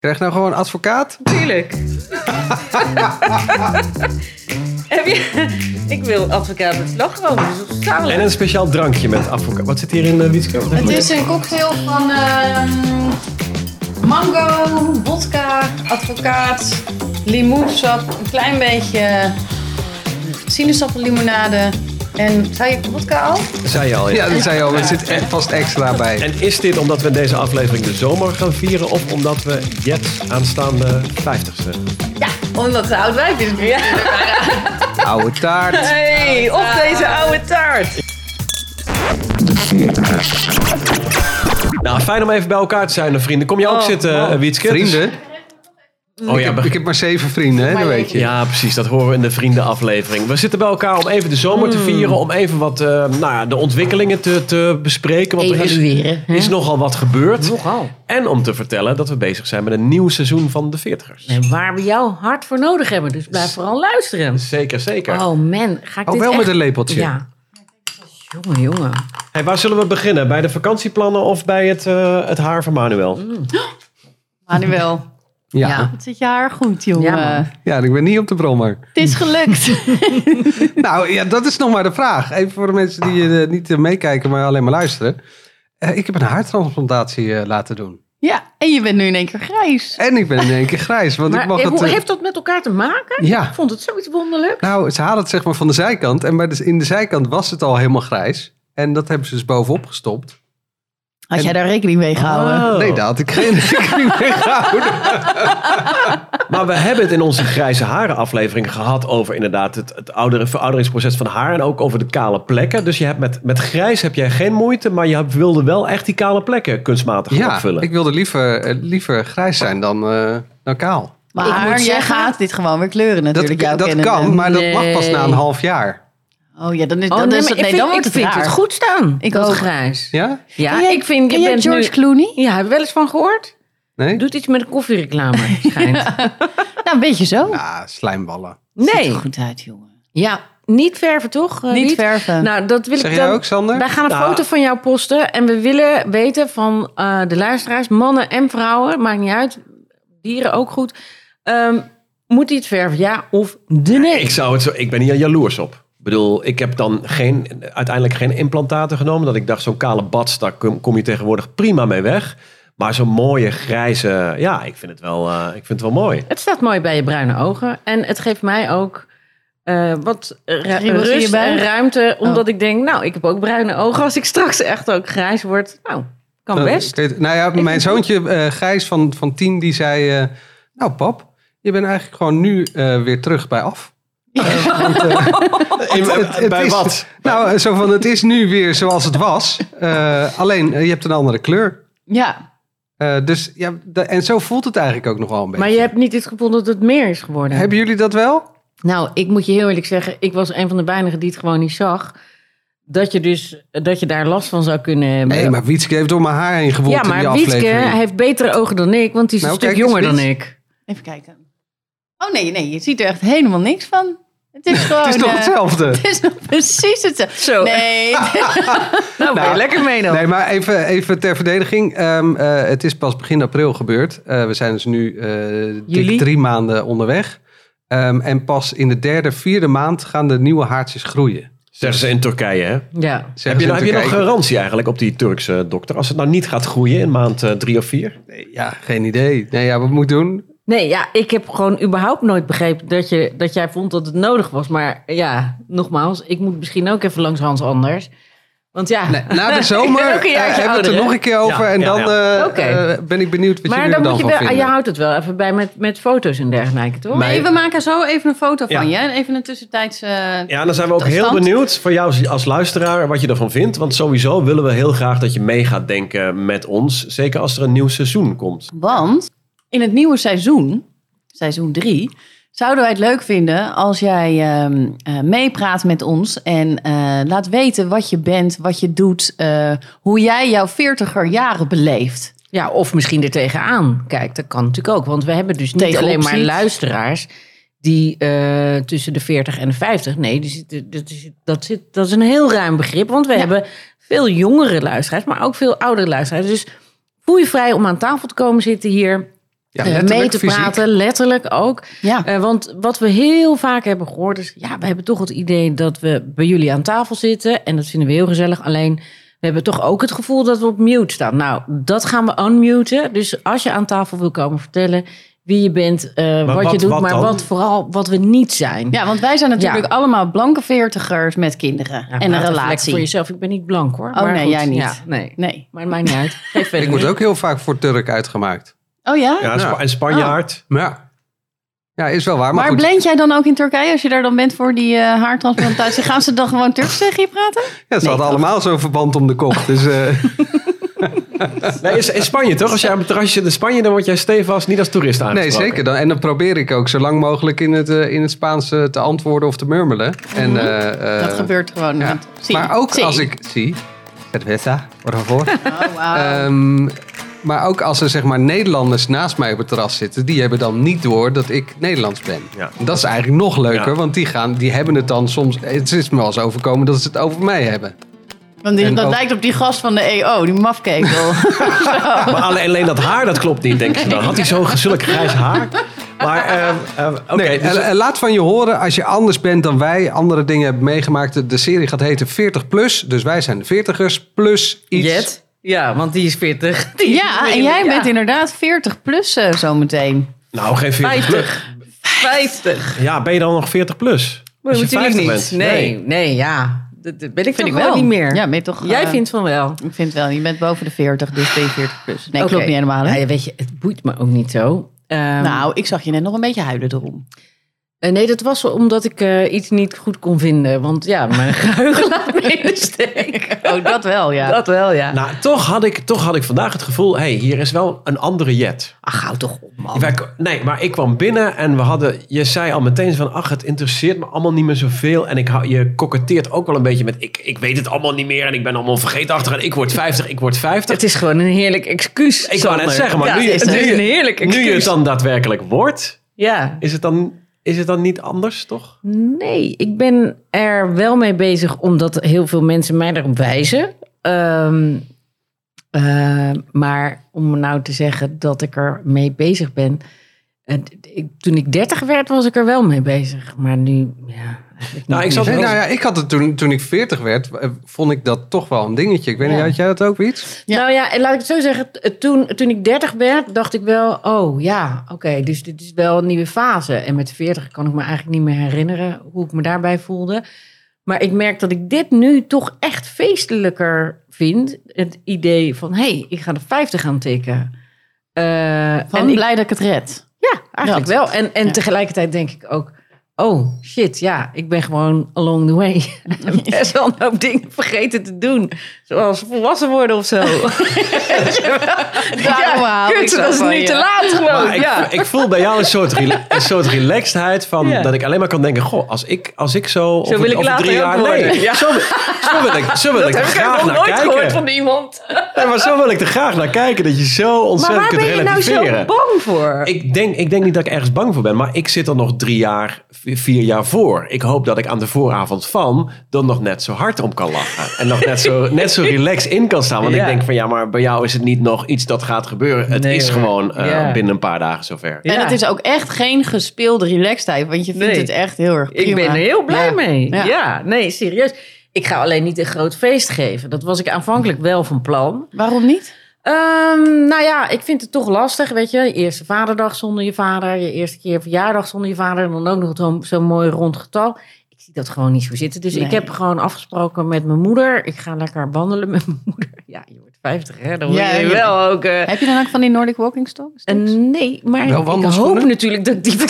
Krijg nou gewoon advocaat? Tuurlijk. Heb je... Ik wil advocaat met slagroom. Dus En een speciaal drankje met advocaat. Wat zit hier in, uh, Wietske? Wat heb Het is een cocktail van ehm, mango, vodka, advocaat, limoensap, een klein beetje sinaasappellimonade. En zei je vodka al? Zei je al, Ja, dat zei je al. Er zit echt vast extra bij. En is dit omdat we in deze aflevering de zomer gaan vieren... of omdat we Jet aanstaande 50ste? Ja, omdat ze oud wijf is nu. Ja. Oude taart. Hey, op deze oude taart. Nou, fijn om even bij elkaar te zijn, vrienden. Kom je ook Oh, zitten, wow. uh, Wietske? Vrienden? Oh ik, ja, heb, ik heb maar zeven vrienden, hè, dat weet je. Ja, precies. Dat horen we in de vriendenaflevering. We zitten bij elkaar om even de zomer Hmm. te vieren. Om even wat, eh, nou ja, de ontwikkelingen te, te bespreken. Want er is, Evalueren, hè? is nogal wat gebeurd. Nogal. En om te vertellen dat we bezig zijn met een nieuw seizoen van de 40ers. En waar we jou hard voor nodig hebben. Dus blijf vooral luisteren. Zeker, zeker. Oh man, ga ik Oh, dit wel echt... met een lepeltje. Ja. Jongen, jongen. Hey, waar zullen we beginnen? Bij de vakantieplannen of bij het, eh, het haar van Manuel? Mm. Manuel, Ja. Ja. het zit je haar goed, jongen. Ja. Ja, ik ben niet op de brommer. het is gelukt. Nou ja, dat is nog maar de vraag. Even voor de mensen die eh, niet eh, meekijken, maar alleen maar luisteren. Eh, ik heb een haartransplantatie laten doen. ja, en je bent nu in één keer grijs. En ik ben in één keer grijs. Want Maar ik mag het, hoe heeft dat met elkaar te maken? Ja. Ik vond het zoiets wonderlijk. Nou, ze halen het zeg maar van de zijkant. En bij de, in de zijkant was het al helemaal grijs. En dat hebben ze dus bovenop gestopt. Had En- jij daar rekening mee gehouden? Oh. Nee, daar had ik geen rekening mee gehouden. Maar we hebben het in onze grijze haren aflevering gehad over inderdaad het, het oudere, verouderingsproces van haar. En ook over de kale plekken. Dus je hebt met, met grijs heb jij geen moeite, maar je wilde wel echt die kale plekken kunstmatig Ja, opvullen. ik wilde liever, eh, liever grijs zijn dan, eh, dan kaal. Maar jij zeggen- gaat dit gewoon weer kleuren Dat, natuurlijk. dat kennende. kan, maar dat mag pas na een half jaar. Oh ja, dan is, Oh, dan nee, is het, ik nee, vind, dan wordt ik het vind raar. het goed staan. Ik ook. Ja? grijs. Ja, jij- ik vind... Ken je bent George nu... Clooney? Ja, heb je wel eens van gehoord? Nee? Doet iets met een koffiereclame, schijnt. Nou, een beetje zo. Ja, slijmballen. Ziet Nee. er goed uit, jongen. Ja, niet verven toch? eh, Niet verven. Nou, dat wil Zeg ik jij dan... ook, Sander? Wij gaan een Nou. foto van jou posten. En we willen weten van eh, de luisteraars, mannen en vrouwen, maakt niet uit. Dieren ook goed. Ehm, moet hij het verven, ja of de nee? Ik, zou het zo, ik ben hier jaloers op. Ik bedoel, ik heb dan geen, uiteindelijk geen implantaten genomen. Dat ik dacht, zo'n kale bats, daar kom, kom je tegenwoordig prima mee weg. Maar zo'n mooie grijze, ja, ik vind het wel, eh, ik vind het wel mooi. Het staat mooi bij je bruine ogen. En het geeft mij ook eh, wat rust en ruimte. Omdat Oh. ik denk, nou, ik heb ook bruine ogen. Als ik straks echt ook grijs word, nou, kan Eh, best. nou ja, mijn zoontje eh, Gijs van, van tien, die zei... eh, nou pap, je bent eigenlijk gewoon nu eh, weer terug bij af. Bij is- wat? Nou, zo van, het is nu weer zoals het was. Eh, alleen, eh, je hebt een andere kleur. Ja. Eh, dus ja, de- en zo voelt het eigenlijk ook nog wel een beetje. Maar je hebt niet het gevoel dat het meer is geworden. Hebben jullie dat wel? Nou, ik moet je heel eerlijk zeggen, ik was een van de weinigen die het gewoon niet zag. Dat je dus dat je daar last van zou kunnen hebben. Nee, maar Wietske heeft door mijn haar heen gevoeld ja, in die maar Wietke aflevering. heeft betere ogen dan ik, want die is Nou, een stuk jonger dan ik. Even kijken. Oh nee, nee, je ziet er echt helemaal niks van. Het is gewoon... Het is toch eh, hetzelfde? Het is nog precies hetzelfde. Zo. Nee, Nou, ben je lekker mee dan. Nee, maar even, even ter verdediging. Ehm, eh, het is pas begin april gebeurd. Eh, we zijn dus nu eh Juli? dik drie maanden onderweg. Ehm, en pas in de derde, vierde maand gaan de nieuwe haartjes groeien. Zeggen ze in Turkije, hè? Ja. Zeggen Heb je, nou, heb je nog garantie eigenlijk op die Turkse dokter? Als het nou niet gaat groeien in maand drie of vier? Nee, Ja, geen idee. Nee, ja, wat moet ik doen? Nee, ja, ik heb gewoon überhaupt nooit begrepen dat, je, dat jij vond dat het nodig was. Maar ja, nogmaals, ik moet misschien ook even langs Hans Anders. Want ja, Nee, na de zomer eh, hebben we het er nog een keer over. Ja, en ja, dan ja. eh, eh, ben ik benieuwd wat maar jullie dan er moet dan je van wel, je houdt het wel even bij met, met foto's en dergelijke, toch? nee, we maken zo even een foto Ja. van je. En even een tussentijds... eh, Ja, dan zijn we ook heel benieuwd voor jou als- als luisteraar wat je ervan vindt. Want sowieso willen we heel graag dat je mee gaat denken met ons. Zeker als er een nieuw seizoen komt. Want in het nieuwe seizoen, seizoen 3, zouden wij het leuk vinden als jij ehm, eh, meepraat met ons en eh, laat weten wat je bent, wat je doet, eh, hoe jij jouw 40er jaren beleeft. Ja, of misschien er tegenaan. Kijk, dat kan natuurlijk ook. Want we hebben dus niet alleen maar luisteraars die tussen de 40 en de 50. Nee, die dat, is, dat, zit, dat is een heel ruim begrip. Want we hebben veel jongere luisteraars, maar ook veel oudere luisteraars. Dus voel je vrij om aan tafel te komen zitten hier. Ja, eh, mee te fysiek. praten, letterlijk ook. Ja. Eh, want wat we heel vaak hebben gehoord is... ja, we hebben toch het idee dat we bij jullie aan tafel zitten... en dat vinden we heel gezellig. Alleen, we hebben toch ook het gevoel dat we op mute staan. Nou, dat gaan we unmuten. Dus als je aan tafel wil komen vertellen wie je bent, eh, wat, wat- je doet... wat maar dan? wat vooral wat we niet zijn. Ja, want wij zijn natuurlijk Ja. allemaal blanke veertigers met kinderen Ja, en een relatie. voor jezelf. Ik ben niet blank hoor. Oh, nee, jij niet. Ja, nee. Nee. Maar het maakt niet uit. Ik word ook heel vaak voor Turk uitgemaakt. Oh ja? Ja, een Spa- Ja. een Spanjaard. Maar ja. Ja, is wel waar. Maar, Maar goed. blend jij dan ook in Turkije als je daar dan bent voor die eh, haartransplantatie? Gaan ze dan gewoon Turks tegen je praten? Ja, ze Nee, hadden toch? allemaal zo'n verband om de kop. Dus eh, Nee, is in Spanje toch? Als jij op het terrasje zit in Spanje, dan word jij stevast niet als toerist nee, aangesproken. zeker. Dan, en dan probeer ik ook zo lang mogelijk in het, eh, in het Spaans eh, te antwoorden of te murmelen. En, eh, eh, Mhm. Dat gebeurt gewoon. ja. want- zie, Maar ook zie. als ik zie... Cerveza, por favor. Oh, wauw. Ehm, maar ook als er zeg maar Nederlanders naast mij op het terras zitten, die hebben dan niet door dat ik Nederlands ben. Ja. Dat is eigenlijk nog leuker, Ja. want die, gaan, die hebben het dan soms. Het is me wel eens overkomen dat ze het over mij hebben. Want die- dat ook- lijkt op die gast van de EO, die mafketel. Maar alleen, alleen dat haar, dat klopt niet, denken ze dan. Had hij zo'n zulk grijs haar? Maar, eh, eh, oké. nee, dus- en- en laat van je horen als je anders bent dan wij, andere dingen hebben meegemaakt. De, de serie gaat heten 40 plus, dus wij zijn de 40ers plus iets. Jet? Ja, want die is 40. Die is ja, en jij ja. bent inderdaad 40 plus eh, zometeen. nou, geen 40 plus. 50. 50. Ja, ben je dan nog 40 plus? Maar Als je natuurlijk 50 niet. bent. Nee, nee, ja. Dat, dat ben ik Vind toch ik wel. niet meer. Ja, ben je toch... Jij eh, vindt van wel. Ik vind wel, je bent boven de 40, dus ben je 40 plus. Nee, Oké. klopt niet helemaal. Hè? Ja, weet je, het boeit me ook niet zo. Ehm, nou, ik zag je net nog een beetje huilen erom. Eh, nee, dat was omdat ik eh, iets niet goed kon vinden. Want ja, mijn geheugen laat me in de steek. Oh, dat wel, ja. Dat wel, ja. Nou, toch had, ik, toch had ik vandaag het gevoel, hé, hey, hier is wel een andere Jet. Ach, hou toch op, man. Wij- Nee, maar ik kwam binnen en we hadden, je zei al meteen van, ach, het interesseert me allemaal niet meer zoveel. En ik, hou- je koketteert ook wel een beetje met, ik, ik weet het allemaal niet meer en ik ben allemaal vergeetachtig en ik word 50, ik word 50. Het is gewoon een heerlijk excuus. Ik wou net zeggen, maar Ja, nu, je, het nu, een heerlijk excuus. nu je het dan daadwerkelijk wordt, Ja. is het dan, is het dan niet anders, toch? Nee, ik ben er wel mee bezig omdat heel veel mensen mij daarop wijzen. Ehm, eh, maar om nou te zeggen dat ik er mee bezig ben. toen ik 30 werd, was ik er wel mee bezig. Maar nu, ja. Nou, ik zat. Nee, nou ja, ik had het toen, toen ik 40 werd, eh, vond ik dat toch wel een dingetje. Ik weet niet, had jij dat ook iets? Ja. Nou ja, laat ik het zo zeggen. t- Toen, toen ik 30 werd, dacht ik wel, oh ja, oké, dus dit is wel een nieuwe fase. En met 40 kan ik me eigenlijk niet meer herinneren hoe ik me daarbij voelde. Maar ik merk dat ik dit nu toch echt feestelijker vind. Het idee van, hé, hey, ik ga de 50 gaan tikken. Eh, Van en ik, blij dat ik het red. ja, eigenlijk Dat. wel. En, en Ja. tegelijkertijd denk ik ook, oh shit, ja, ik ben gewoon along the way. Best wel een hoop dingen vergeten te doen. Zoals volwassen worden of zo. Ik kut, zo dat is van nu je. te laat gewoon. Maar ik, ja. ik voel bij jou een soort, een soort relaxedheid van Ja. dat ik alleen maar kan denken, goh, als ik, als ik zo, over, wil ik over later drie jaar, nee, Ja. zo, wil- zo wil ik, zo wil ik er graag naar kijken. iemand. Nee, maar zo wil ik er graag naar kijken dat je zo Maar ontzettend waar kunt ben je nou relativeren. zo bang voor? Ik denk, ik denk niet dat ik ergens bang voor ben, maar ik zit er nog drie jaar, vier jaar voor. Ik hoop dat ik aan de vooravond van dan nog net zo hard om kan lachen. En nog net zo, net zo relaxed in kan staan. Want Ja. ik denk van ja, maar bij jou is het niet nog iets dat gaat gebeuren. Het Nee, is hoor. gewoon eh, Ja. binnen een paar dagen zover. Ja. En het is ook echt geen gespeelde relaxedheid, want je vindt Nee. het echt heel erg prima. Ik ben er heel blij Ja. mee. Ja. Ja. nee, serieus. Ik ga alleen niet een groot feest geven. Dat was ik aanvankelijk wel van plan. Waarom niet? Ehm, nou ja, ik vind het toch lastig, weet je. Je eerste vaderdag zonder je vader, je eerste keer verjaardag zonder je vader... en dan ook nog zo'n zo'n mooi rond getal. Ik zie dat gewoon niet zo zitten. Dus ik heb gewoon afgesproken met mijn moeder. Ik ga lekker wandelen met mijn moeder. Ja, je wordt 50, hè? Dan Ja, je ja. wel ook... eh, Heb je dan ook van die Nordic Walking Sticks? eh, nee, maar Wel ik hoop natuurlijk dat ik die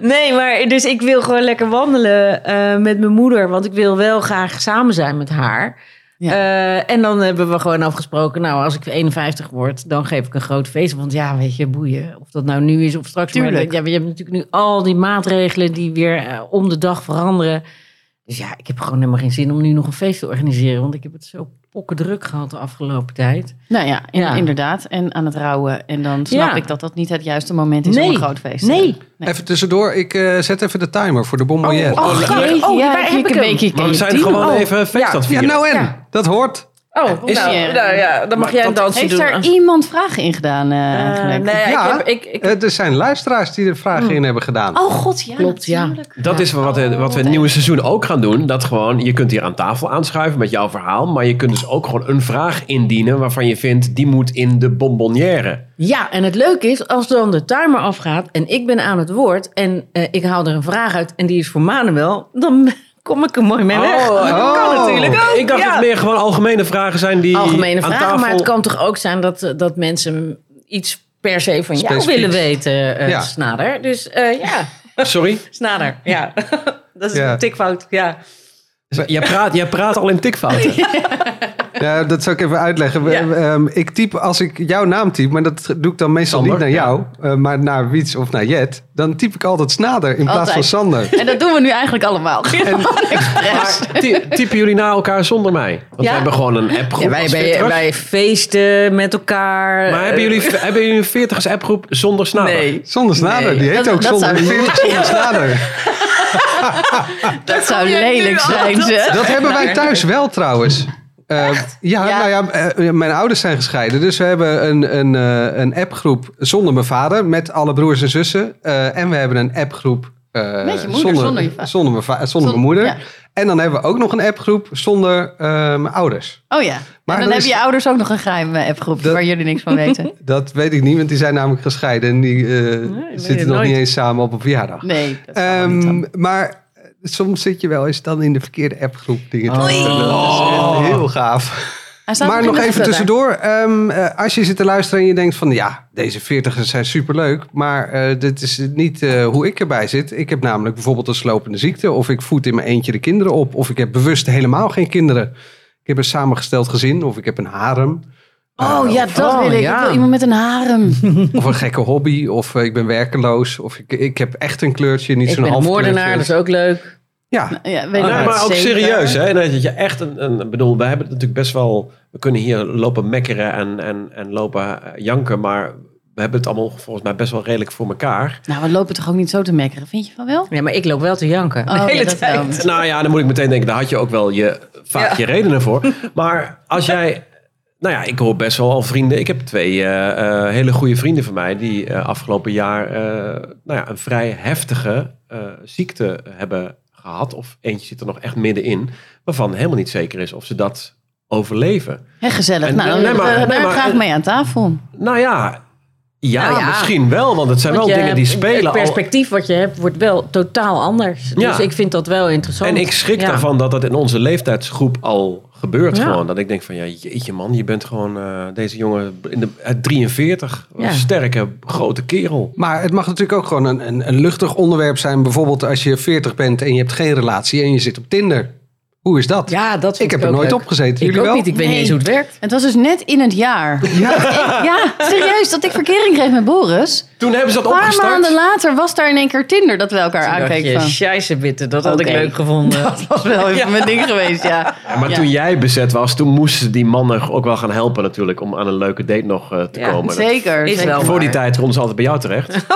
nee, maar dus ik wil gewoon lekker wandelen eh, met mijn moeder. Want ik wil wel graag samen zijn met haar. Ja. Eh, en dan hebben we gewoon afgesproken, nou, als ik 51 word, dan geef ik een groot feest. Want ja, weet je, boeien. Of dat nou nu is of straks. Maar, ja, we hebben natuurlijk nu al die maatregelen die weer eh, om de dag veranderen. Dus ja, ik heb gewoon helemaal geen zin om nu nog een feest te organiseren. Want ik heb het zo druk gehad de afgelopen tijd. Nou ja, in- Ja. inderdaad. En aan het rouwen. En dan snap Ja. ik dat dat niet het juiste moment is om Nee. een groot feest te Nee. Nee. Even tussendoor, ik eh, zet even de timer voor de bonbonnière. Oh, Oh. Oh, ja, waar heb heb ik ik een beetje we zijn gewoon Oh, even een feest ja. nou en, Ja. dat hoort. Oh, Is- nou, Ja. nou ja, dan mag Maar jij een dansje Heeft doen. er iemand vragen in gedaan eh, Eh, eigenlijk? nee, Ja. ik heb, ik, ik, Eh, er zijn luisteraars die er vragen in hebben gedaan. Oh god, ja. Klopt, ja. Dat is wat, we- wat we in het nieuwe seizoen ook gaan doen. Dat gewoon, je kunt hier aan tafel aanschuiven met jouw verhaal. Maar je kunt dus ook gewoon een vraag indienen waarvan je vindt, die moet in de bonbonnière. Ja, en het leuke is, als dan de timer afgaat en ik ben aan het woord en eh, ik haal er een vraag uit en die is voor Manuel, dan kom ik er mooi mee weg. Oh, dat kan oh. natuurlijk ook. Ik dacht ja. dat het meer gewoon algemene vragen zijn die Algemene aan vragen, tafel... maar het kan toch ook zijn dat, eh, dat mensen iets per se van jou Specifiek. willen weten, eh Ja. Snader. Dus eh, ja, Sorry? Snader, ja. dat is Ja. een tikfout, ja. Jij praat, jij praat al in tikfouten. Ja, dat zou ik even uitleggen. Ja. we, ehm, ik typ, als ik jouw naam typ, maar dat doe ik dan meestal Sander, niet naar jou, eh, maar naar Wiets of naar Jet, dan typ ik altijd Snader in plaats van. Sander. En dat doen we nu eigenlijk allemaal. Expres. Maar ty- typen jullie na elkaar zonder mij? Want Ja. we hebben gewoon een appgroep. Ja, wij, wij feesten met elkaar. Maar hebben Eh, jullie, hebben jullie een 40 appgroep zonder snader? Nee. Zonder Snader, Nee, die heet dat- ook dat zonder, zou- 40 zonder Snader. Dat zou lelijk zijn, dat ze. Dat hebben wij thuis wel trouwens. Eh, ja, Ja. nou ja, eh, mijn ouders zijn gescheiden. Dus we hebben een, een, eh, een appgroep zonder mijn vader. Met alle broers en zussen. En we hebben een appgroep Met je moeder, zonder je vader. zonder, mijn, va- zonder mijn moeder. ja. En dan hebben we ook nog een appgroep zonder mijn ouders. Oh ja. Maar en dan hebben je ouders ook nog een geheime appgroep Dat- waar jullie niks van weten. Dat weet ik niet, want die zijn namelijk gescheiden. En die zitten nog nooit. niet eens samen op een verjaardag. Nee, dat is niet Ehm, maar soms zit je wel eens dan in de verkeerde appgroep dingen te Oh. vertellen. Dat is echt heel gaaf. Maar nog even tussendoor. ehm, eh, als je zit te luisteren en je denkt van... ja, deze veertigers zijn superleuk. Maar eh, dit is niet eh, hoe ik erbij zit. Ik heb namelijk bijvoorbeeld een slopende ziekte. Of ik voed in mijn eentje de kinderen op. Of ik heb bewust helemaal geen kinderen. Ik heb een samengesteld gezin. Of ik heb een harem. Oh ja, dat Oh, wil ik. ja. Ik wil iemand met een harem. Of een gekke hobby. Of eh, ik ben werkeloos. Of ik, ik heb echt een kleurtje. Niet ik zo'n ben een half moordenaar, dat is ook leuk. Ja, Ja, weet Nee, ik maar ook zeker. serieus, hè? En dat je echt een, een ik bedoel, we hebben het natuurlijk best wel. We kunnen hier lopen mekkeren en, en, en lopen eh, janken, maar we hebben het allemaal volgens mij best wel redelijk voor elkaar. Nou, we lopen toch ook niet zo te mekkeren, vind je van wel? Ja, maar ik loop wel te janken. Oh, de ja, hele tijd. Nou ja, dan moet ik meteen denken, daar had je ook wel je, vaak Ja. je redenen voor. Maar als jij, nou ja, ik hoor best wel al vrienden. Ik heb twee eh, eh, hele goede vrienden van mij die eh, afgelopen jaar, nou ja, een vrij heftige ziekte hebben gehad. Of eentje zit er nog echt middenin, waarvan helemaal niet zeker is of ze dat overleven. Hè, gezellig. En- nou, nee, maar- we- nee, daar maar- graag mee aan tafel. Nou ja, ja, Nou ja. misschien wel, want het zijn Want wel dingen die spelen Het al. perspectief wat je hebt wordt wel totaal anders. Ja. Dus ik vind dat wel interessant. En ik schrik Ja. daarvan dat dat in onze leeftijdsgroep al gebeurt. Ja. Gewoon. Dat ik denk van, ja, jeetje man, je bent gewoon eh, deze jongen in de, uit 43. Een Ja. sterke, grote kerel. Maar het mag natuurlijk ook gewoon een, een, een luchtig onderwerp zijn. Bijvoorbeeld als je 40 bent en je hebt geen relatie en je zit op Tinder. Hoe is dat? Ja, dat vind ik heb ik er nooit leuk. op gezeten. Ik ook wel? niet. Ik weet niet eens hoe het werkt. Het was dus net in het jaar. Ja, ja serieus, dat ik verkering kreeg met Boris. Toen hebben ze dat Een paar opgestart. maanden later was daar in één keer Tinder dat we elkaar aankeken scheisse bitte, dat had ik leuk gevonden. Dat was wel even mijn ding geweest, ja. Ja, maar Ja. toen jij bezet was, toen moesten die mannen ook wel gaan helpen natuurlijk. Om aan een leuke date nog eh, te Ja, komen. Zeker. Is zeker. wel voor die tijd konden ze altijd bij jou terecht.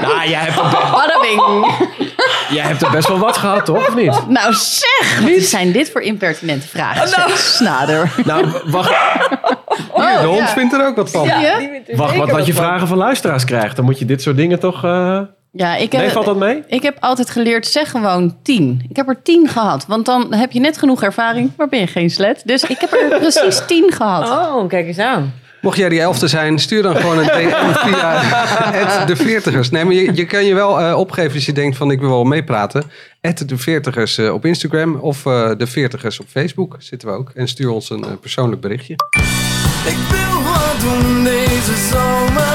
nou, jij hebt, Badabing. Jij hebt er best wel wat gehad, toch? Of niet? Nou zeg, wat zijn dit voor impertinente vragen? zeg. Snader. Nou, wacht, Hier, de hond ja. vindt er ook wat van. Ja. wacht wat, wat je vragen van luisteraars krijgt. Dan moet je dit soort dingen toch... eh Ja, ik Nee, heb, valt dat mee? ik heb altijd geleerd, zeg gewoon tien. Ik heb er tien gehad, want dan heb je net genoeg ervaring, maar ben je geen slet. Dus ik heb er precies tien gehad. Oh, kijk eens aan. Mocht jij die elfte zijn, stuur dan gewoon een DM via het de veertigers. Nee, maar je, je kan je wel eh, opgeven als je denkt van ik wil wel meepraten. Het de veertigers eh, op Instagram of eh, de veertigers op Facebook zitten we ook. En stuur ons een eh, persoonlijk berichtje. Ik wil wat doen deze zomer.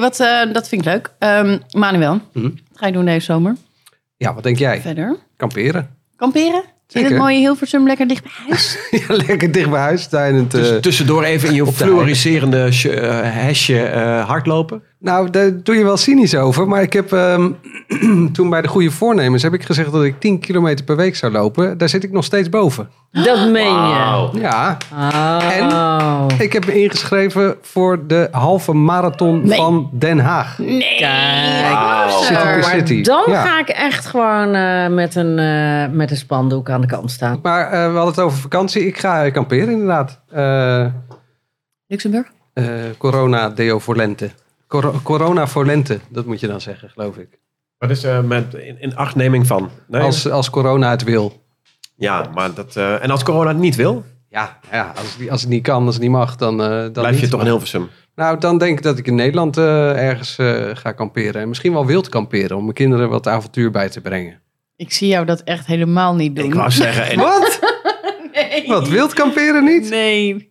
Hey, wat, eh, dat vind ik leuk. Ehm, Manuel, Mhm. wat ga je doen deze zomer? Ja, wat denk jij? Verder? Kamperen. Kamperen? In het mooie Hilversum, lekker dicht bij huis? Ja, lekker dicht bij huis. Eh, Dus tussendoor even in je de fluoriserende sh- eh, hesje eh, hardlopen. Nou, daar doe je wel cynisch over. Maar ik heb ehm, toen bij de goede voornemens heb ik gezegd dat ik 10 kilometer per week zou lopen. Daar zit ik nog steeds boven. Dat meen je. Ja, Oh. ik heb me ingeschreven voor de halve marathon Nee. van Den Haag. Nee. Kijk. City dan Ja. ga ik echt gewoon eh, met, een, eh, met een spandoek aan de kant staan. Maar eh, we hadden het over vakantie. Ik ga kamperen inderdaad. Eh, Luxemburg? eh, corona deo voor lente. Cor- corona voor lente, dat moet je dan zeggen, geloof ik. Wat is er met in, in achtneming van? Nee? Als, als corona het wil. Ja, maar dat... eh, en als corona het niet wil, Ja, ja als, het, als het niet kan, als het niet mag, dan, eh dan blijf niet. je toch in Hilversum. Nou, dan denk ik dat ik in Nederland eh, ergens eh, ga kamperen. En misschien wel wild kamperen, om mijn kinderen wat avontuur bij te brengen. Ik zie jou dat echt helemaal niet doen. Ik wou zeggen, Wat? Nee. Wat, wild kamperen niet? Nee.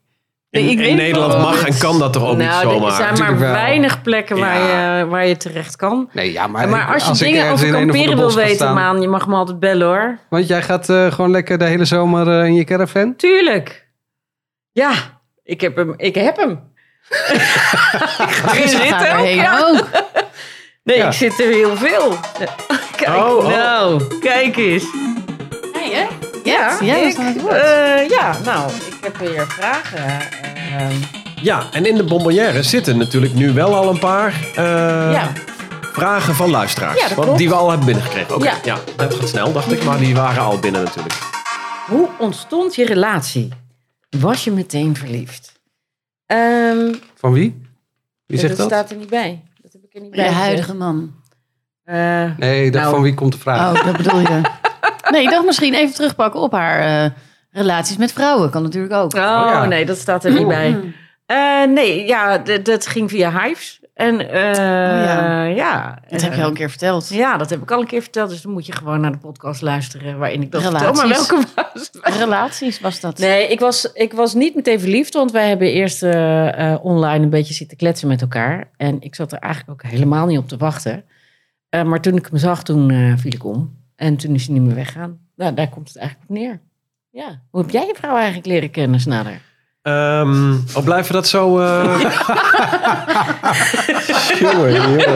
In, Nederland mag en kan dat toch ook niet nou, er zomaar? zijn maar weinig plekken waar, Ja. je, waar je terecht kan. Nee, ja, maar, Maar, als je dingen over kamperen wil weten, staan- Maan, je mag me altijd bellen hoor. Want jij gaat eh, gewoon lekker de hele zomer eh, in je caravan? Tuurlijk. Ja, ik heb hem. Ik heb hem. ik ook, erheen ja. ook. Nee, Ja. ik zit er heel veel. Kijk, Oh, oh. nou, kijk eens. Ja, ik, woord. eh, ja, nou, ik heb weer vragen. eh, Ja, en in de bonbonnière zitten natuurlijk nu wel al een paar eh, ja, vragen van luisteraars. Ja, dat want die we al hebben binnengekregen. Oké, Ja. ja. dat gaat snel, dacht ik. Maar die waren al binnen natuurlijk. hoe ontstond je relatie? Was je meteen verliefd? Ehm, Van wie? Wie zegt dat? staat er niet bij. Dat heb ik er niet bij. Je gezet. huidige man. Eh, Nee, Nou. van wie komt de vraag? Oh, dat bedoel je. Nee, ik dacht misschien even terugpakken op haar eh, relaties met vrouwen. Kan natuurlijk ook. Oh, ja. nee, dat staat er niet bij. Eh, nee, ja, dat ging via Hives. En eh, ja. ja. Dat heb je al een keer verteld. Ja, dat heb ik al een keer verteld. Dus dan moet je gewoon naar de podcast luisteren waarin ik dat Relaties. vertel. Maar welke was? Relaties was dat. Nee, ik was, ik was niet meteen verliefd. Want wij hebben eerst online een beetje zitten kletsen met elkaar. En ik zat er eigenlijk ook helemaal niet op te wachten. Eh, maar toen ik hem zag, toen eh, viel ik om. En toen is hij niet meer weggaan. Nou, daar komt het eigenlijk op neer. Ja. Hoe heb jij je vrouw eigenlijk leren kennen, Snader? Ehm oh, blijven we dat zo... eh jongen, jongen.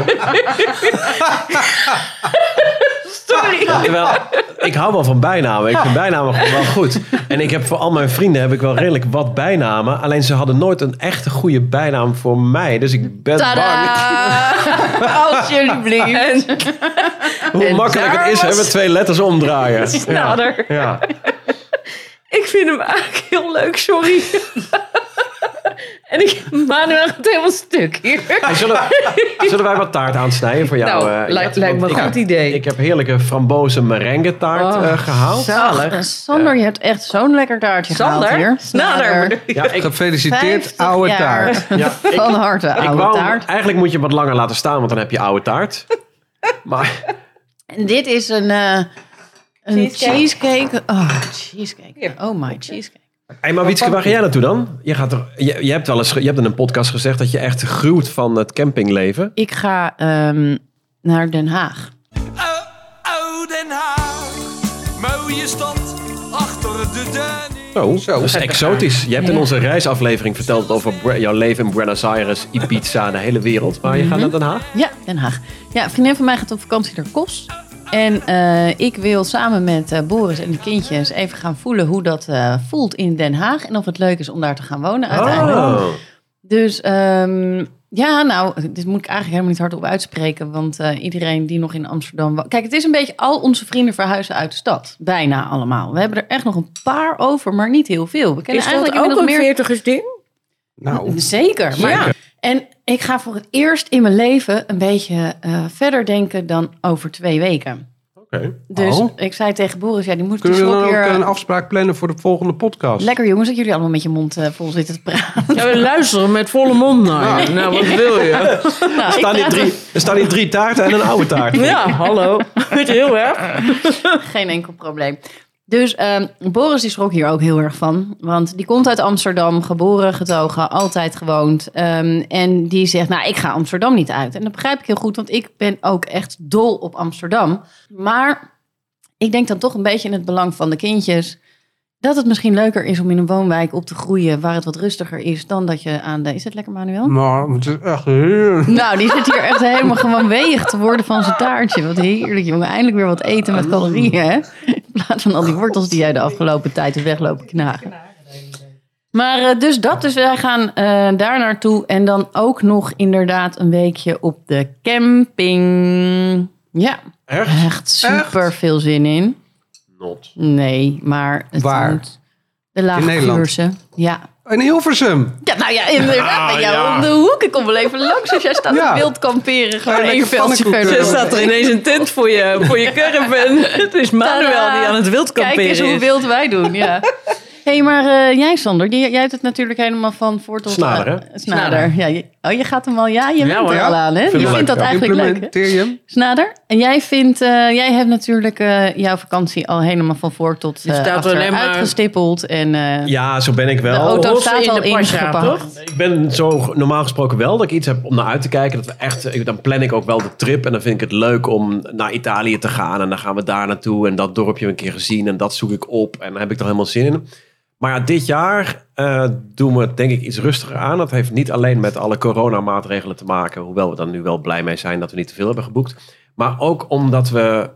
Sorry. Ja, ik hou wel van bijnamen. Ik vind bijnamen gewoon wel goed. En ik heb voor al mijn vrienden heb ik wel redelijk wat bijnamen. Alleen ze hadden nooit een echte goede bijnaam voor mij. Dus ik ben bang Tada! Alsjeblieft. hoe En makkelijk het is was- twee letters omdraaien. Snader. Ja. Ik vind hem eigenlijk heel leuk, sorry. En ik, Manuel gaat helemaal stuk hier. Hey, zullen, zullen wij wat taart aansnijden voor jou? Nou, eh, lijkt- me een ik goed heb- idee. Ik heb heerlijke frambozen merengue taart Oh, eh, gehaald. Zalig. Ach, Sander, je hebt echt zo'n lekker taartje gehaald Sander? hier. Snader. bedoel je? Ja, ik, Gefeliciteerd, 50 oude jaar. taart. ja, ik, Van harte, ik oude wou, taart. eigenlijk moet je hem wat langer laten staan, want dan heb je oude taart. Maar En dit is een, eh, een Cheesecake. cheesecake. Oh, cheesecake. Hier. Oh my cheesecake. Hey, maar Wietske, waar ga jij naartoe dan? Je, gaat er, je, je hebt wel eens, je hebt in een podcast gezegd dat je echt gruwt van het campingleven. Ik ga ehm, naar Den Haag. Oh, oh, Den Haag, mooie stad achter de Danny. Zo, Zo. dat is exotisch. Je hebt in onze reisaflevering verteld over jouw leven in Buenos Aires, Ibiza, de hele wereld. Maar je gaat naar Den Haag? Ja, Den Haag. Ja, een vriendin van mij gaat op vakantie naar Kos. En eh, ik wil samen met eh, Boris en de kindjes even gaan voelen hoe dat eh, voelt in Den Haag. En of het leuk is om daar te gaan wonen uiteindelijk. Oh. Dus ehm, ja, nou, dit moet ik eigenlijk helemaal niet hardop uitspreken. Want iedereen die nog in Amsterdam... wo- Kijk, het is een beetje al onze vrienden verhuizen uit de stad. Bijna allemaal. We hebben er echt nog een paar over, maar niet heel veel. We kennen Is dat ook eigenlijk een inmiddels meer... veertigers ding? Nou, Zeker. Maar, Ja. En ik ga voor het eerst in mijn leven een beetje eh, verder denken dan over twee weken. Oké. Dus Oh. ik zei tegen Boris, ja, die moet kunnen we dus dan ook weer... een afspraak plannen voor de volgende podcast? Lekker jongens, dat jullie allemaal met je mond eh, vol zitten te praten. Ja, we luisteren met volle mond naar je. Nou, wat wil je? Nou, Er, staan hier drie, er staan hier drie taarten en een oude taart. Ja, hallo. Weet je heel erg? Geen enkel probleem. Dus ehm, Boris die schrok hier ook heel erg van. Want die komt uit Amsterdam, geboren, getogen, altijd gewoond. Ehm, en die zegt, nou, ik ga Amsterdam niet uit. En dat begrijp ik heel goed, want ik ben ook echt dol op Amsterdam. Maar ik denk dan toch een beetje in het belang van de kindjes. dat het misschien leuker is om in een woonwijk op te groeien waar het wat rustiger is dan dat je aan de. Is het lekker, Manuel? Maar het is echt heerlijk. Nou, die zit hier echt helemaal gewoon weeg te worden van zijn taartje. Wat heerlijk, jongen. Eindelijk weer wat eten met calorieën, hè? In plaats van al die wortels die jij de afgelopen tijd hebt weglopen knagen. Maar eh, dus dat, dus wij gaan eh, daar naartoe. En dan ook nog inderdaad een weekje op de camping. Ja, Echt? echt super veel zin in. Not. Nee, maar het Waar? moet- De Lage Nederland? Vuursche. Ja. In Hilversum. ja, nou ja, inderdaad. bij jou ja. om de hoek. Ik kom wel even langs als jij staat Ja. in wild kamperen. Gewoon één veldje verder. Er staat er ineens een tent voor je, voor je caravan. Het is Manuel die aan het wild Kijk kamperen eens hoe wild wij doen, ja. Hé, hey, maar eh, jij Sander, die- jij hebt het natuurlijk helemaal van voor tot... Snader, hè? eh, Snader. Ja, je, oh, je gaat hem al... Ja, je Ja, bent hoor. er al aan, hè? Vind Je vindt dat ja. eigenlijk leuk, hè? Implementeer je hem? Snader. En jij vindt... eh, jij hebt natuurlijk eh, jouw vakantie al helemaal van voor tot eh staat achter alleen maar- uitgestippeld. En eh, Ja, zo ben ik de wel. auto Rossen staat in al ingepakt. toch? Ik ben zo normaal gesproken wel dat ik iets heb om naar uit te kijken. Dat we echt, ik- dan plan ik ook wel de trip. En dan vind ik het leuk om naar Italië te gaan. En dan gaan we daar naartoe. En dat dorpje een keer gezien. En dat zoek ik op. En daar heb ik er helemaal zin in. Maar ja, dit jaar eh, doen we het denk ik iets rustiger aan. Dat heeft niet alleen met alle coronamaatregelen te maken. Hoewel we dan nu wel blij mee zijn dat we niet te veel hebben geboekt. Maar ook omdat we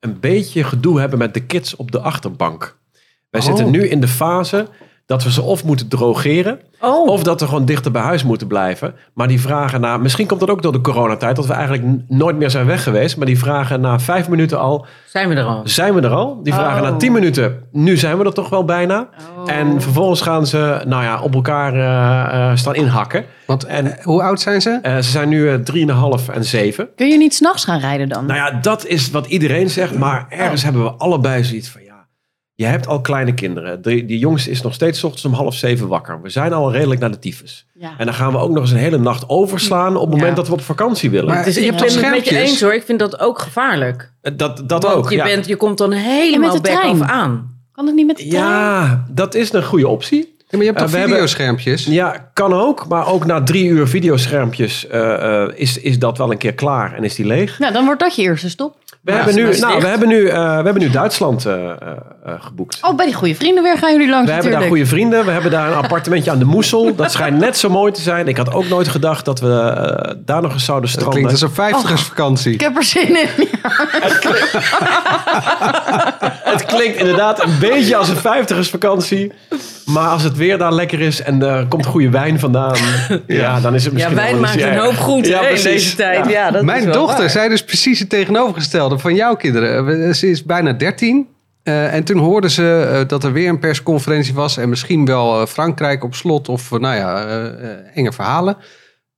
een beetje gedoe hebben met de kids op de achterbank. Wij Oh. zitten nu in de fase dat we ze of moeten drogeren. Oh, Of dat we gewoon dichter bij huis moeten blijven. Maar die vragen na... Misschien komt dat ook door de coronatijd. Dat we eigenlijk nooit meer zijn weg geweest. Maar die vragen na vijf minuten al... zijn we er al? Zijn we er al? Die vragen Oh. na tien minuten... Nu zijn we er toch wel bijna. Oh. En vervolgens gaan ze nou ja, op elkaar eh, eh, staan inhakken. Want En- eh, hoe oud zijn ze? Eh, ze zijn nu drieënhalf en zeven. Kun je niet s'nachts gaan rijden dan? Nou ja, dat is wat iedereen zegt. Maar ergens hebben we allebei zoiets van... je hebt al kleine kinderen. De, die jongste is nog steeds 's ochtends om half zeven wakker. We zijn al redelijk naar de tyfus. ja. En dan gaan we ook nog eens een hele nacht overslaan op het moment Ja. dat we op vakantie willen. Maar- Dus Je ik hebt ben toch het met je schermpjes? eens hoor. Ik vind dat ook gevaarlijk. Eh, dat dat Want ook. je, ja. bent, je komt dan En helemaal met de back trein. af aan. Kan het niet met de trein? ja, dat is een goede optie. Ja, maar je hebt Eh, hebben-? Ja, kan ook. Maar ook na drie uur videoschermpjes eh, eh, is, is dat wel een keer klaar en is die leeg. Nou, dan wordt dat je eerste stop. We, Ja, hebben, nu, nou, we, hebben, nu, eh, we hebben nu Duitsland eh, eh, eh, geboekt. Oh, bij die goede vrienden weer gaan jullie langs We hebben daar goede vrienden. We hebben daar een appartementje aan de Moesel. Dat schijnt net zo mooi te zijn. Ik had ook nooit gedacht dat we daar nog eens zouden Dat stranden. klinkt als een vijftigersvakantie. Ik heb er zin in. Het klinkt inderdaad een beetje als een vijftigersvakantie. Maar als het weer daar lekker is en er komt goede wijn vandaan. Ja, dan is het Ja, misschien wijn wel maakt een hoop goed Ja, in deze tijd. Ja. Ja. dat is Mijn wel dochter waar. zei dus precies het tegenovergestelde van jouw kinderen. Ze is bijna 13. eh, en toen hoorden ze eh, dat er weer een persconferentie was. En misschien wel eh, Frankrijk op slot of nou ja, enge verhalen.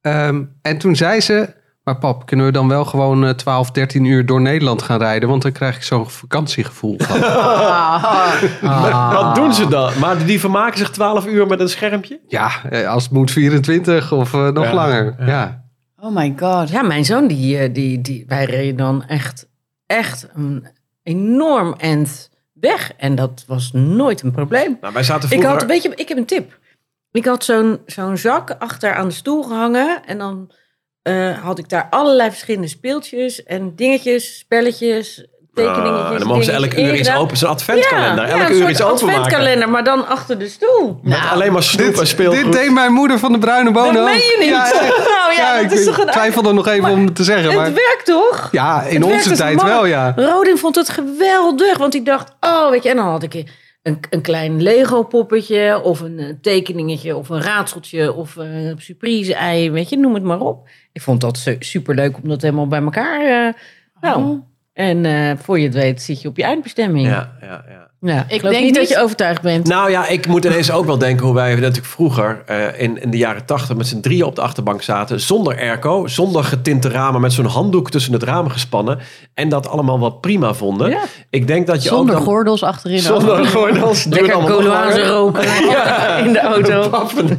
Ehm, en toen zei ze... Maar pap, kunnen we dan wel gewoon eh, 12, 13 uur door Nederland gaan rijden? Want dan krijg ik zo'n vakantiegevoel van. Wat doen ze dan? Maar die vermaken zich 12 uur met een schermpje? ja, eh, als het moet 24 of eh, nog Ja, langer. ja. Ja. Oh my god. Ja, mijn zoon, die, eh, die, die, wij reden dan echt, echt een enorm end weg. En dat was nooit een probleem. Nou, wij zaten Ik vroeger... had, weet je, ik heb een tip. Ik had zo'n zo'n zak achter aan de stoel gehangen. En dan eh, had ik daar allerlei verschillende speeltjes en dingetjes, spelletjes, tekeningetjes. Ah, dan mogen ze elk dingetjes uur iets open. Zo'n adventkalender. Ja, uur iets openmaken. adventkalender, maar dan achter de stoel. Met alleen maar snoep en Dit, speelgoed. dit deed mijn moeder van de bruine bonen Dat meen je niet. Ja. Nou ja, dat ik is toch een... twijfelde nog even om het te zeggen. Maar Het werkt toch? ja, in Het onze tijd wel, ja. Rodin vond het geweldig, want ik dacht, oh, weet je, en dan had ik een, een klein Lego-poppetje of een eh, tekeningetje of een raadseltje of een surprise-ei, weet je, noem het maar op. Ik vond dat su- superleuk om dat helemaal bij elkaar. eh, nou, Oh. en eh, voor je het weet zit je op je eindbestemming. Ja, Ja, ja, ja. ik denk niet dat je overtuigd bent. Nou ja, ik moet ineens ook wel denken hoe wij natuurlijk vroeger eh, in, in de jaren tachtig met z'n drieën op de achterbank zaten. Zonder airco, zonder getinte ramen, met zo'n handdoek tussen het raam gespannen. En dat allemaal wel prima vonden. Ja. Ik denk dat je Zonder ook dan, gordels achterin. Zonder gordels. Lekker langer. roken in de auto.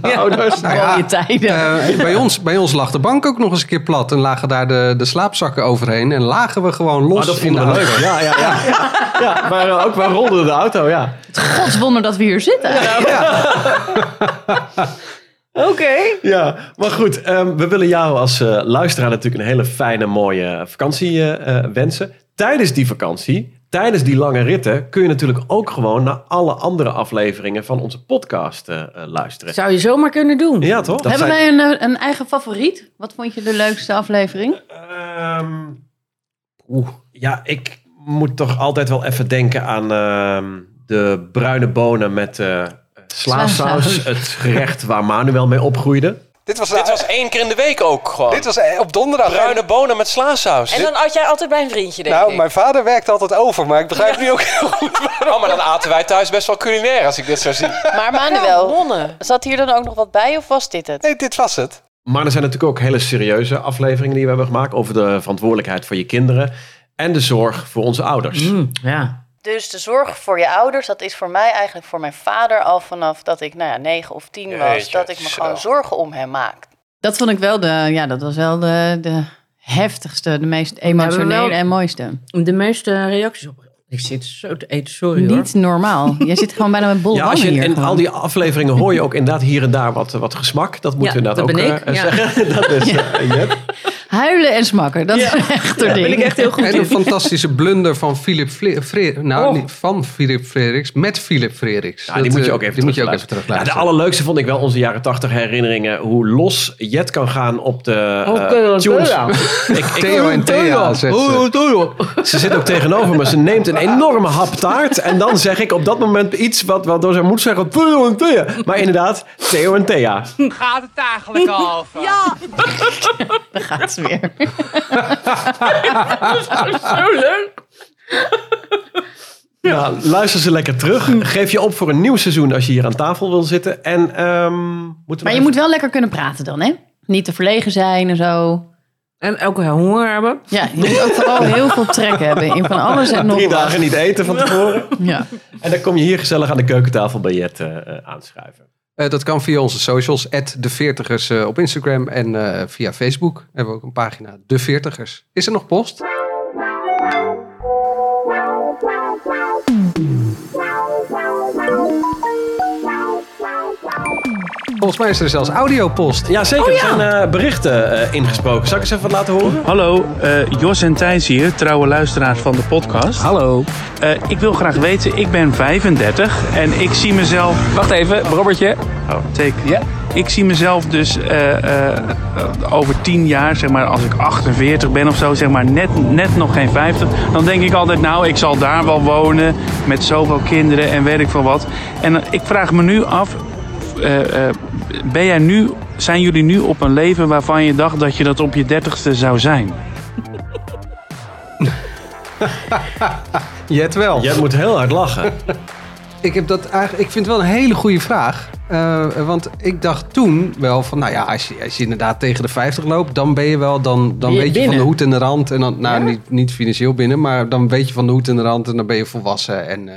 Ouders. Nou ja, Mooie tijden. eh, bij, ons, bij ons lag de bank ook nog eens een keer plat. En lagen daar de, de slaapzakken overheen. En lagen we gewoon los dat in de vonden we auto. leuk. Ja, ja, ja. ja. ja maar ook wij rolden de auto, ja. Godswonder dat we hier zitten. Oké. Ja, maar goed. ehm, we willen jou als eh, luisteraar natuurlijk een hele fijne, mooie vakantie eh, eh, wensen. Tijdens die vakantie tijdens die lange ritten kun je natuurlijk ook gewoon naar alle andere afleveringen van onze podcast luisteren. Zou je zomaar kunnen doen. Ja, toch? Dat Hebben zijn- wij een, een eigen favoriet? Wat vond je de leukste aflevering? Ehm, Oeh, ja, ik moet toch altijd wel even denken aan ehm, de bruine bonen met eh slaasaus. Slaasaus. Het gerecht waar Manuel mee opgroeide. Dit was, Dit was één keer in de week ook gewoon. dit was eh, op donderdag. Bruine bonen met slaasaus. En dan at jij altijd bij een vriendje, denk nou, ik. mijn vader werkt altijd over, maar ik begrijp nu ook heel goed Oh, maar dan aten wij thuis best wel culinair als ik dit zo zie. Maar Manuel, zat hier dan ook nog wat bij of was dit het? Nee, dit was het. Maar er zijn natuurlijk ook hele serieuze afleveringen die we hebben gemaakt over de verantwoordelijkheid voor je kinderen en de zorg voor onze ouders. Mm, ja. Dus de zorg voor je ouders, dat is voor mij eigenlijk voor mijn vader al vanaf dat ik nou ja, 9 of 10 was, Jeetje, dat ik me zo. gewoon zorgen om hem maak. Dat vond ik wel de, ja, dat was wel de, de heftigste, de meest emotionele en mooiste. De meeste reacties op. Ik zit zo te eten, sorry hoor. Niet normaal. Je zit gewoon bijna met bol Ja, als je hier. in gewoon. al die afleveringen hoor je ook inderdaad hier en daar wat, wat gesmak. Dat moet Ja, je inderdaad dat ook ben eh, zeggen. Dat is Jet. Huilen en smakken, dat is echt een ben ding. ik echt heel goed En een fantastische blunder van Philip Fre- Nou, Oh. niet van Philip Frederiks, met Philip Frederiks. Ja, die Dat, moet je eh, ook even die moet je ook even terugluisteren. Ja, de allerleukste vond ik wel onze jaren 80 herinneringen. Hoe los Jet kan gaan op de Oh, eh, Theo en tunes. Thea. Ik, ik, Theo en Thea, zegt ze. ze zit ook tegenover me. Ze neemt een enorme hap taart. En dan zeg ik op dat moment iets wat, wat door zijn moet zeggen. Theo en Thea. Maar inderdaad, Theo en Thea. Daar gaat ze weer. Zo leuk. Ja, luister ze lekker terug. Geef je op voor een nieuw seizoen als je hier aan tafel wil zitten. En ehm, moeten we Maar je even- moet wel lekker kunnen praten dan, hè? Niet te verlegen zijn en zo. En ook wel honger hebben. Ja, je moet ook vooral heel veel trek hebben in van alles en nog drie wat. dagen niet eten van tevoren. Ja. En dan kom je hier gezellig aan de keukentafel bij Jet eh, aanschuiven. Eh, dat kan via onze socials, de Veertigers eh, op Instagram en eh, via Facebook hebben we ook een pagina, De Veertigers. Is er nog post? Volgens mij is er zelfs audiopost. Ja, zeker. Er zijn eh, berichten eh, ingesproken. Zal ik eens even wat laten horen? Hallo, eh, Jos en Thijs hier, trouwe luisteraars van de podcast. Hallo. Eh, ik wil graag weten, ik ben 35 en ik zie mezelf... Wacht even, Robertje. Oh, take. Ja. Ik zie mezelf dus eh, eh, over 10 jaar, zeg maar, als ik 48 ben of zo, zeg maar, net, net nog geen 50. Dan denk ik altijd, nou, ik zal daar wel wonen met zoveel kinderen en weet ik veel wat. En ik vraag me nu af, eh, eh, ben jij nu, zijn jullie nu op een leven waarvan je dacht dat je dat op je 30ste zou zijn? Jet wel. Jet moet heel hard lachen. Ik, heb dat eigenlijk, ik vind het wel een hele goede vraag. Eh, want ik dacht toen wel van, nou ja, als je, als je inderdaad tegen de 50 loopt, dan ben je wel, dan, dan je weet je van de hoed en de rand. En dan, nou, Ja? niet, niet financieel binnen, maar dan weet je van de hoed en de rand en dan ben je volwassen. En eh,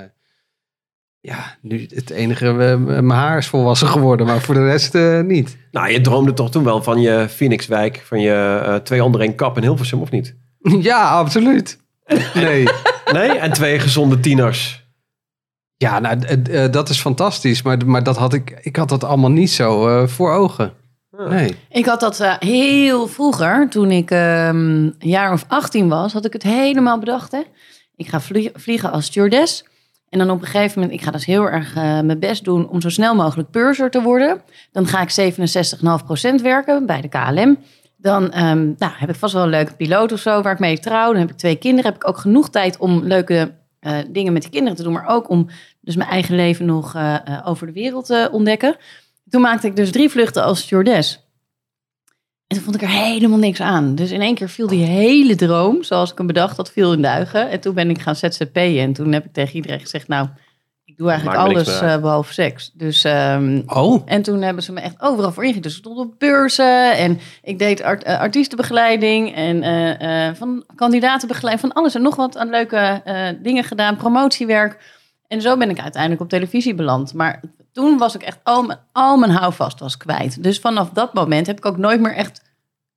ja, nu het enige, eh, mijn haar is volwassen geworden, maar voor de rest eh, niet. Nou, je droomde toch toen wel van je Phoenixwijk, van je eh, twee onder één kap in Hilversum, of niet? ja, absoluut. Nee. Nee? En twee gezonde tieners. Ja, nou, dat is fantastisch, maar, maar dat had ik, ik had dat allemaal niet zo eh, voor ogen. Nee. Ik had dat eh, heel vroeger, toen ik ehm, een jaar of 18 was, had ik het helemaal bedacht. Hè? Ik ga vlie- vliegen als stewardess. En dan op een gegeven moment, ik ga dus heel erg eh, mijn best doen om zo snel mogelijk purser te worden. Dan ga ik 67,5% werken bij de KLM. Dan ehm, nou, heb ik vast wel een leuke piloot of zo waar ik mee trouw. Dan heb ik twee kinderen. Heb ik ook genoeg tijd om leuke eh, dingen met die kinderen te doen. Maar ook om dus mijn eigen leven nog eh, over de wereld te ontdekken. Toen maakte ik dus drie vluchten als stewardess. En toen vond ik er helemaal niks aan. Dus in één keer viel die hele droom, zoals ik hem bedacht had, viel in duigen. En toen ben ik gaan ZZP'en. En toen heb ik tegen iedereen gezegd, nou, ik doe eigenlijk Maakt alles eh, behalve seks. Dus, ehm, Oh, en toen hebben ze me echt overal voor ingezet. Dus ik stond op beurzen en ik deed art- eh, artiestenbegeleiding en eh, eh, van kandidatenbegeleiding, van alles en nog wat aan leuke eh, dingen gedaan, promotiewerk. En zo ben ik uiteindelijk op televisie beland. Maar toen was ik echt, al mijn, al mijn houvast was kwijt. Dus vanaf dat moment heb ik ook nooit meer echt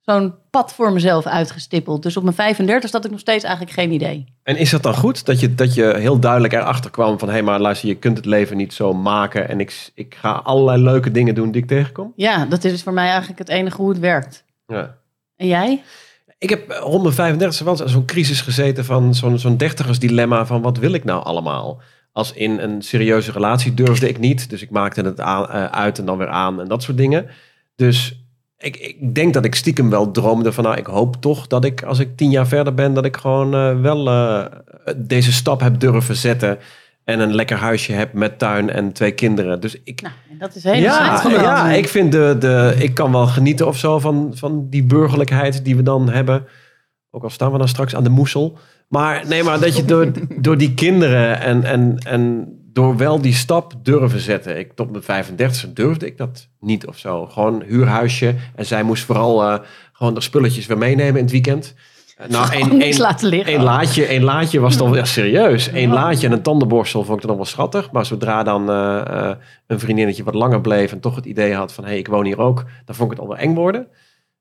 zo'n pad voor mezelf uitgestippeld. Dus op mijn 35 had ik nog steeds eigenlijk geen idee. En is dat dan goed? Dat je, dat je heel duidelijk erachter kwam van... hé, hey, maar luister, je kunt het leven niet zo maken... en ik, ik ga allerlei leuke dingen doen die ik tegenkom? Ja, dat is voor mij eigenlijk het enige hoe het werkt. Ja. En jij? ik heb rond mijn 35 wel zo'n crisis gezeten van zo'n zo'n dertigersdilemma van wat wil ik nou allemaal? Als in een serieuze relatie durfde ik niet. Dus ik maakte het aan, eh, uit en dan weer aan en dat soort dingen. Dus ik, ik denk dat ik stiekem wel droomde van... nou, ik hoop toch dat ik als ik tien jaar verder ben... dat ik gewoon eh, wel eh, deze stap heb durven zetten... en een lekker huisje heb met tuin en twee kinderen. Dus ik, Nou, dat is heel ja, ja, ik vind de, de, ik kan wel genieten of zo van, van die burgerlijkheid die we dan hebben. Ook al staan we dan straks aan de moesel. Maar nee, maar dat je door, door die kinderen en, en, en door wel die stap durven zetten. Ik, tot mijn 35 durfde ik dat niet of zo. Gewoon huurhuisje. En zij moest vooral eh, gewoon de spulletjes weer meenemen in het weekend. Eh, Nou, één- één- één laadje, één laadje was dan ja, serieus. Eén laadje en een tandenborstel vond ik dan wel schattig. Maar zodra dan eh, een vriendinnetje wat langer bleef en toch het idee had van hé, hey, ik woon hier ook, dan vond ik het al wel eng worden.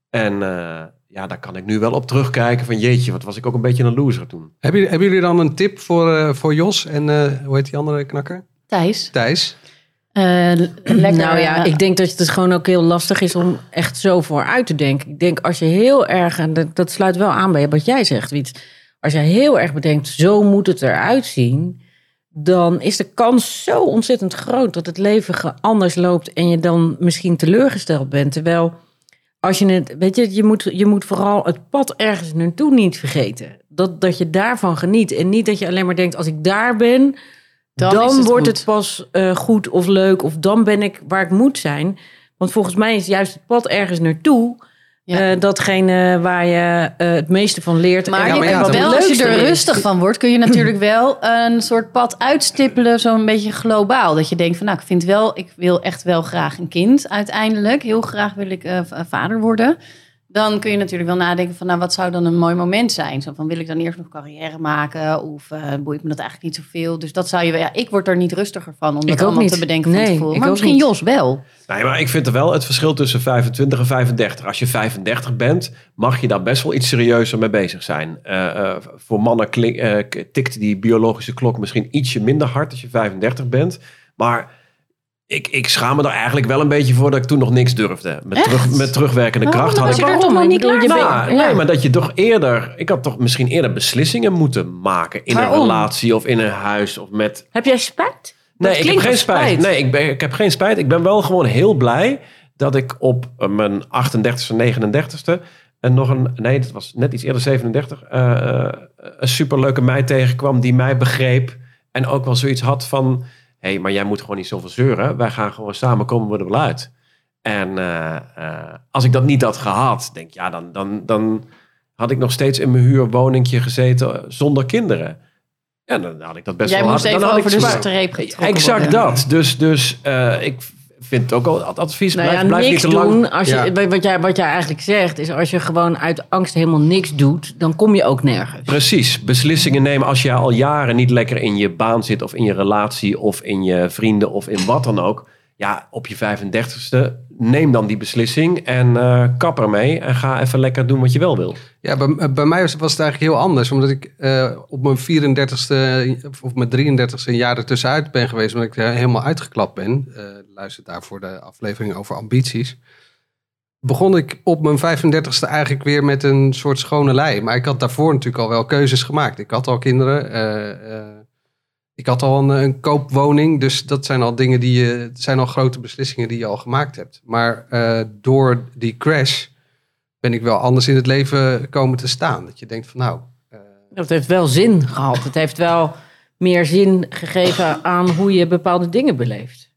En ja, daar kan ik nu wel op terugkijken van jeetje, wat was ik ook een beetje een loser toen. Hebben, jullie- hebben jullie dan een tip voor, eh, voor Jos en eh, hoe heet die andere knakker? Thijs, Thijs? eh, lekker... Nou ja, ik denk dat het gewoon ook heel lastig is om echt zo vooruit te denken. Ik denk als je heel erg, en dat, dat sluit wel aan bij wat jij zegt, Wiet. Als je heel erg bedenkt, zo moet het eruit zien. Dan is de kans zo ontzettend groot dat het leven ge- anders loopt en je dan misschien teleurgesteld bent. Terwijl als je het, weet je, je moet, je moet vooral het pad ergens naartoe niet vergeten. Dat, dat je daarvan geniet. En niet dat je alleen maar denkt, als ik daar ben, Dan het wordt goed. het pas eh, goed of leuk. Of dan ben ik waar ik moet zijn. Want volgens mij is juist het pad ergens naartoe. Ja. eh, datgene waar je eh, het meeste van leert. Maar, En Ja, je ja, wel, als je er is. rustig van wordt, kun je natuurlijk wel een soort pad uitstippelen, zo'n beetje globaal. Dat je denkt van, nou, ik vind wel, ik wil echt wel graag een kind uiteindelijk. Heel graag wil ik eh, vader worden. Dan kun je natuurlijk wel nadenken van, nou, wat zou dan een mooi moment zijn? Zo van, wil ik dan eerst nog carrière maken? Of eh, boeit me dat eigenlijk niet zoveel? Dus dat zou je wel, ja, ik word er niet rustiger van om Ik dat allemaal niet. te bedenken van Nee, tevoren. Maar misschien niet. Jos wel. Nee, maar ik vind er wel het verschil tussen 25 en 35. Als je 35 bent, mag je daar best wel iets serieuzer mee bezig zijn. Eh, eh, voor mannen klink- tikt die biologische klok misschien ietsje minder hard als je 35 bent. Maar ik, ik schaam me er eigenlijk wel een beetje voor dat ik toen nog niks durfde. Met, Echt? terug, met terugwerkende Waarom? kracht had ik... er toch nog niet klaar Nou, ja. Nee, maar dat je toch eerder... Ik had toch misschien eerder beslissingen moeten maken in een Waarom? relatie of in een huis of met Heb jij spijt? Nee, Dat ik heb geen spijt. Nee, ik, ben, ik heb geen spijt. Ik ben wel gewoon heel blij dat ik op eh, mijn 38ste, 39ste en nog een, nee, dat was net iets eerder 37, eh, eh, een superleuke meid tegenkwam die mij begreep en ook wel zoiets had van, hé, hey, maar jij moet gewoon niet zoveel zeuren. Wij gaan gewoon samen komen we er wel uit. En eh, eh, als ik dat niet had gehad, denk ik, ja, dan, dan, dan had ik nog steeds in mijn huurwoningje gezeten zonder kinderen. Ja, dan had ik dat best Jij wel moest hard- even dan had over de streep Exact worden. dat. Dus, dus eh, ik vind ook al het advies. Nou blijf, ja, blijf niks niet te lang. doen. Als je, Ja. wat, jij, wat jij eigenlijk zegt, is als je gewoon uit angst helemaal niks doet, dan kom je ook nergens. Precies. Beslissingen nemen als je al jaren niet lekker in je baan zit. Of in je relatie. Of in je vrienden. Of in wat dan ook. Ja, op je 35ste. Neem dan die beslissing. En eh kap ermee. En ga even lekker doen wat je wel wil. Ja, bij, bij mij was, het eigenlijk heel anders. Omdat ik eh, op mijn 34ste of mijn 33ste een jaar ertussenuit ben geweest. Omdat ik helemaal uitgeklapt ben. Eh, luister daarvoor de aflevering over ambities. Begon ik op mijn 35ste eigenlijk weer met een soort schone lei. Maar ik had daarvoor natuurlijk al wel keuzes gemaakt. Ik had al kinderen. Eh, eh, ik had al een, een koopwoning. Dus dat zijn al dingen die je. Zijn al grote beslissingen die je al gemaakt hebt. Maar eh, door die crash ben ik wel anders in het leven komen te staan. Dat je denkt van nou, eh, Dat heeft wel zin gehad. Het heeft wel meer zin gegeven aan hoe je bepaalde dingen beleeft.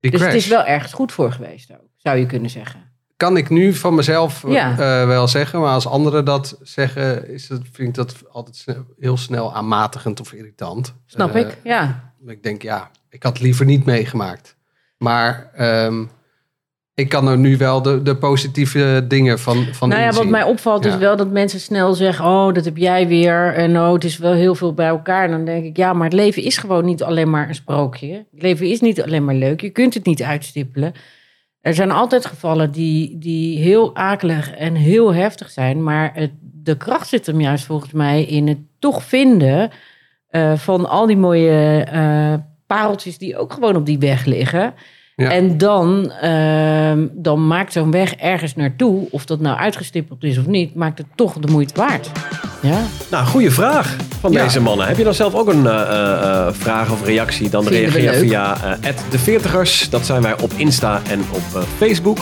die Dus crash. het is wel ergens goed voor geweest ook, zou je kunnen zeggen. Kan ik nu van mezelf eh, Ja. wel zeggen, maar als anderen dat zeggen, is vind ik dat altijd heel snel aanmatigend of irritant. Snap Eh, ik? Ja. Ik denk ja, ik had het liever niet meegemaakt. Maar ehm, ik kan er nu wel de, de positieve dingen van, van nou ja, wat mij opvalt Ja. is wel dat mensen snel zeggen... oh, dat heb jij weer. En oh, het is wel heel veel bij elkaar. En dan denk ik, ja, maar het leven is gewoon niet alleen maar een sprookje. Het leven is niet alleen maar leuk. Je kunt het niet uitstippelen. Er zijn altijd gevallen die, die heel akelig en heel heftig zijn. Maar het, de kracht zit hem juist volgens mij in het toch vinden... eh, van al die mooie eh, pareltjes die ook gewoon op die weg liggen... Ja. En dan, ehm, dan maakt zo'n weg ergens naartoe, of dat nou uitgestippeld is of niet, maakt het toch de moeite waard. Ja, Nou, goede vraag van Ja. deze mannen. Heb je dan zelf ook een eh, eh, eh, vraag of reactie? Dan Vinden reageer via eh de Veertigers. Dat zijn wij op Insta en op Facebook.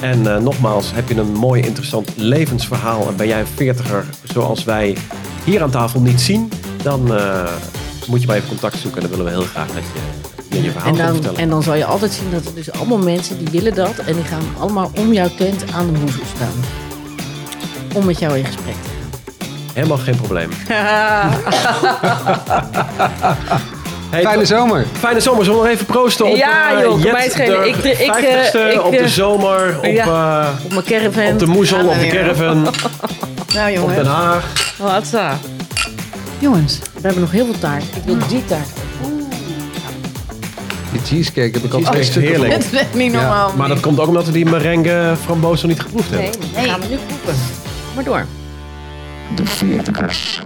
En nogmaals, heb je een mooi interessant levensverhaal en ben jij een veertiger zoals wij hier aan tafel niet zien, dan moet je maar even contact zoeken en dan willen we heel graag dat je je, en, dan, en dan zal je altijd zien dat er dus allemaal mensen die willen dat en die gaan allemaal om jouw tent aan de hoeven staan. Om met jou in gesprek te Helemaal geen probleem. Hey, Fijne zomer. Fijne zomer. Zullen we nog even proosten op Ja, eh, joh, mij het de Ik- ik, eh, 50ste, ik, op de eh, zomer, op, ja. eh, Op mijn caravan. op de Moezel, op de caravan, Nou op Den jongens. Haag. Hatsa. jongens. We hebben nog heel veel taart. Ik wil die taart. Die cheesecake heb ik al Cheesecake twee is stukken heerlijk. Het is niet normaal. Maar dat komt ook omdat we die merengue framboos nog niet geproefd hebben. Nee, gaan we nu proeven. Maar door. De veertigers.